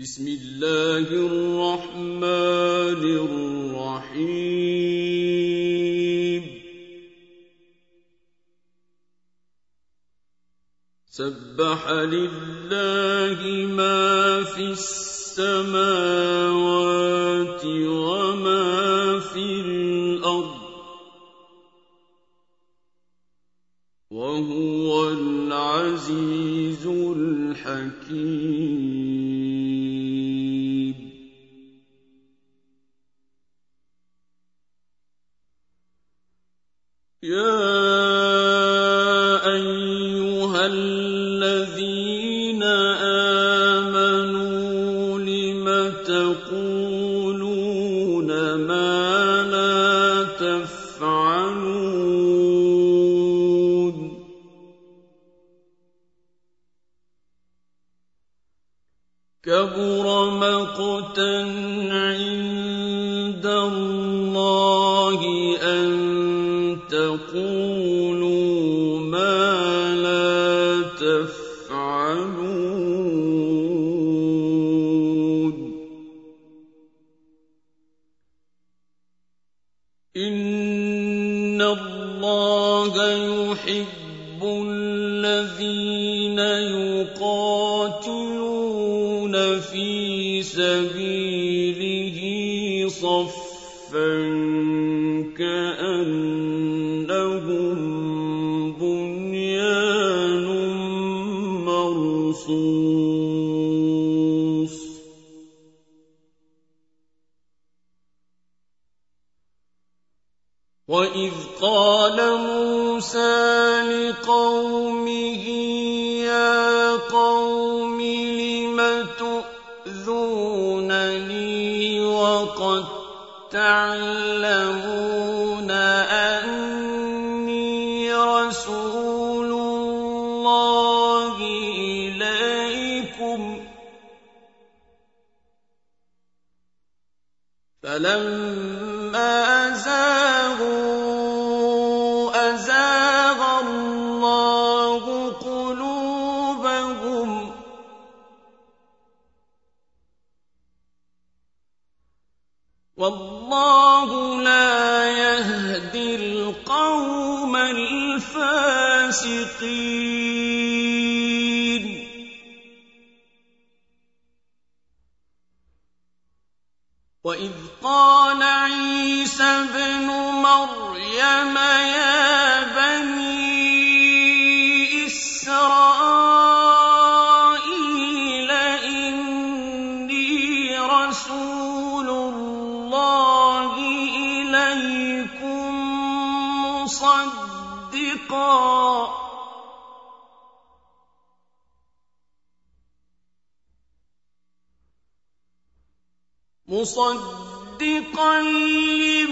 بسم الله الرحمن الرحيم. سبح لله ما في السماوات وما في الأرض. الذين آمنوا لم تقولون ما لا تفعلون؟ كبر مقتا عند الله أن تقولوا ان الله يحب واذ قال موسى لقومه يا قوم لم تؤذونني وقد تعلمون فلما أزاغ الله قلوبهم والله لا يهدي القوم الفاسقين. وإذ قال عيسى ابن مريم يا بني إسرائيل إني رسول الله إليكم مصدقا. مصدقا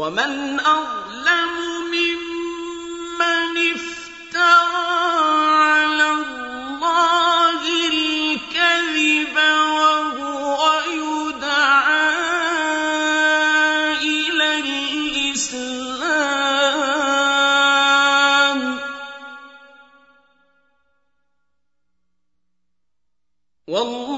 ومن أظلم ممن افترى على الله الكذب وهو يدعى إلى الإسلام. والله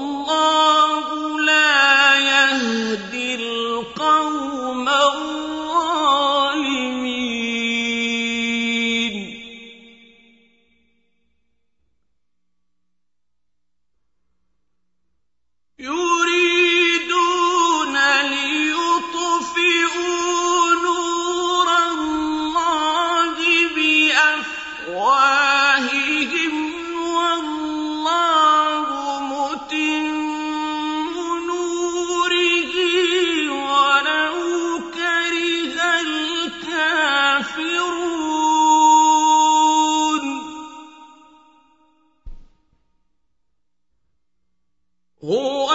هو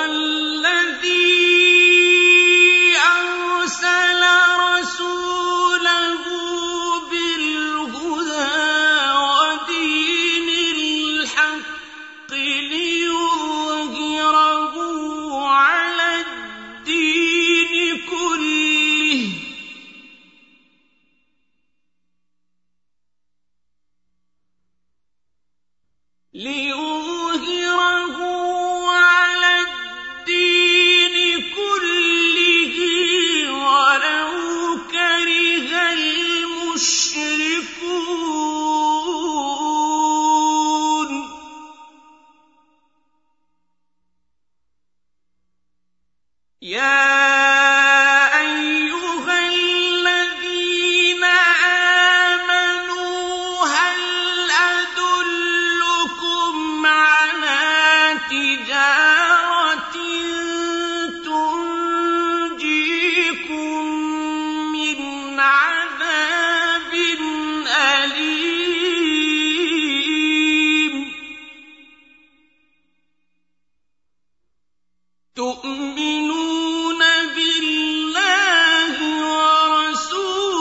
تؤمنون بالله ورسوله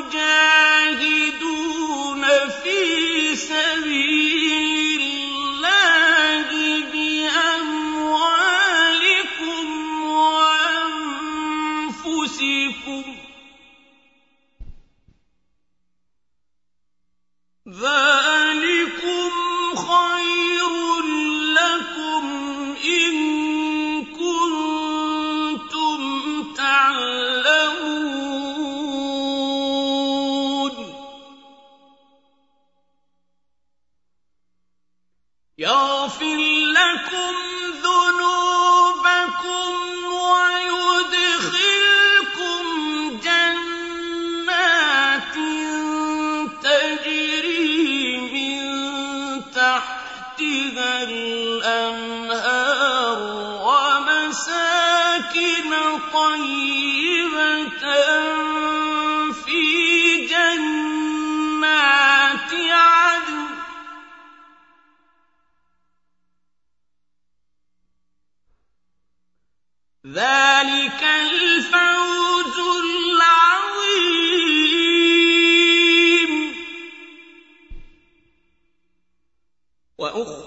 وتجاهدون في سبيل الله بأموالكم وأنفسكم يغفر لكم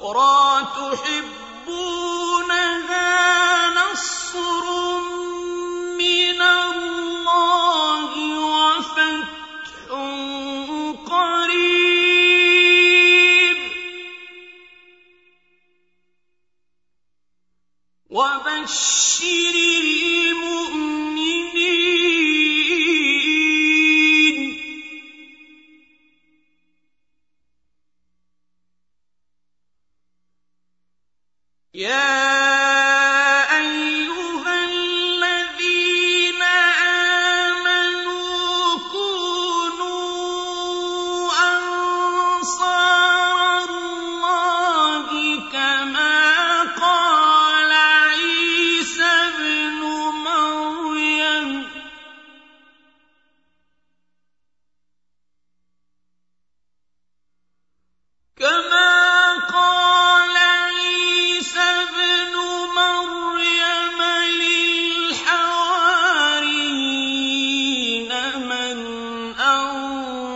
أخرى تحبونها نصر من الله وفتح قريب. وبشر Yeah.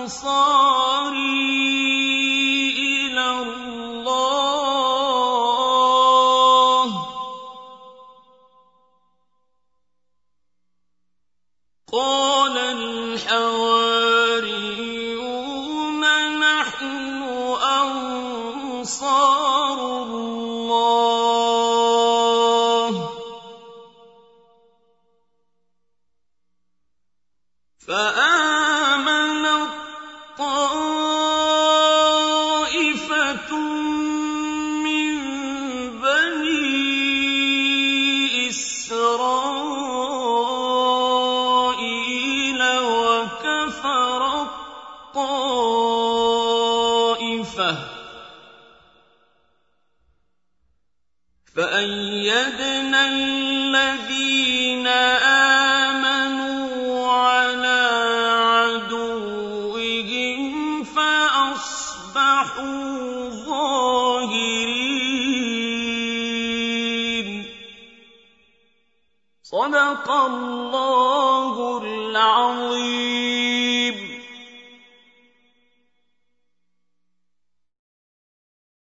أبصاري إلى الله. قال الحواريون نحن أنصار الله. صدق الله العظيم.